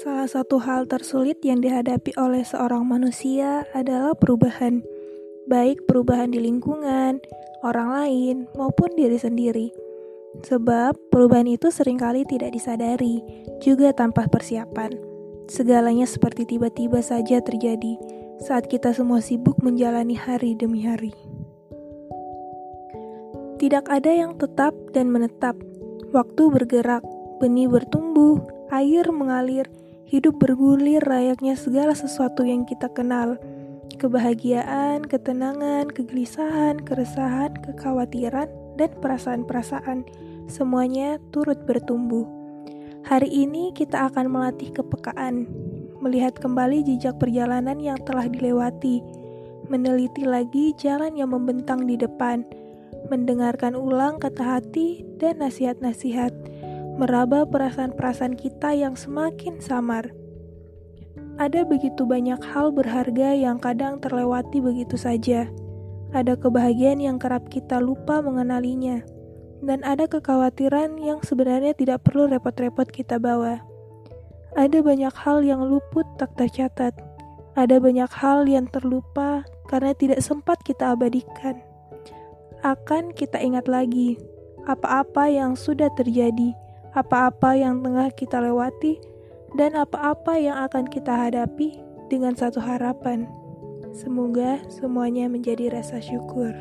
Salah satu hal tersulit yang dihadapi oleh seorang manusia adalah perubahan, baik perubahan di lingkungan, orang lain, maupun diri sendiri. Sebab perubahan itu sering kali tidak disadari, juga tanpa persiapan. Segalanya seperti tiba-tiba saja terjadi saat kita semua sibuk menjalani hari demi hari. Tidak ada yang tetap dan menetap. Waktu bergerak, benih bertumbuh, air mengalir, Hidup bergulir layaknya segala sesuatu yang kita kenal. Kebahagiaan, ketenangan, kegelisahan, keresahan, kekhawatiran, dan perasaan-perasaan. Semuanya turut bertumbuh. Hari ini kita akan melatih kepekaan, melihat kembali jejak perjalanan yang telah dilewati, meneliti lagi jalan yang membentang di depan, mendengarkan ulang kata hati dan nasihat-nasihat meraba perasaan-perasaan kita yang semakin samar. Ada begitu banyak hal berharga yang kadang terlewati begitu saja. Ada kebahagiaan yang kerap kita lupa mengenalinya, dan ada kekhawatiran yang sebenarnya tidak perlu repot-repot kita bawa. Ada banyak hal yang luput tak tercatat. Ada banyak hal yang terlupa karena tidak sempat kita abadikan. Akan kita ingat lagi apa-apa yang sudah terjadi apa-apa yang tengah kita lewati, dan apa-apa yang akan kita hadapi dengan satu harapan. Semoga semuanya menjadi rasa syukur.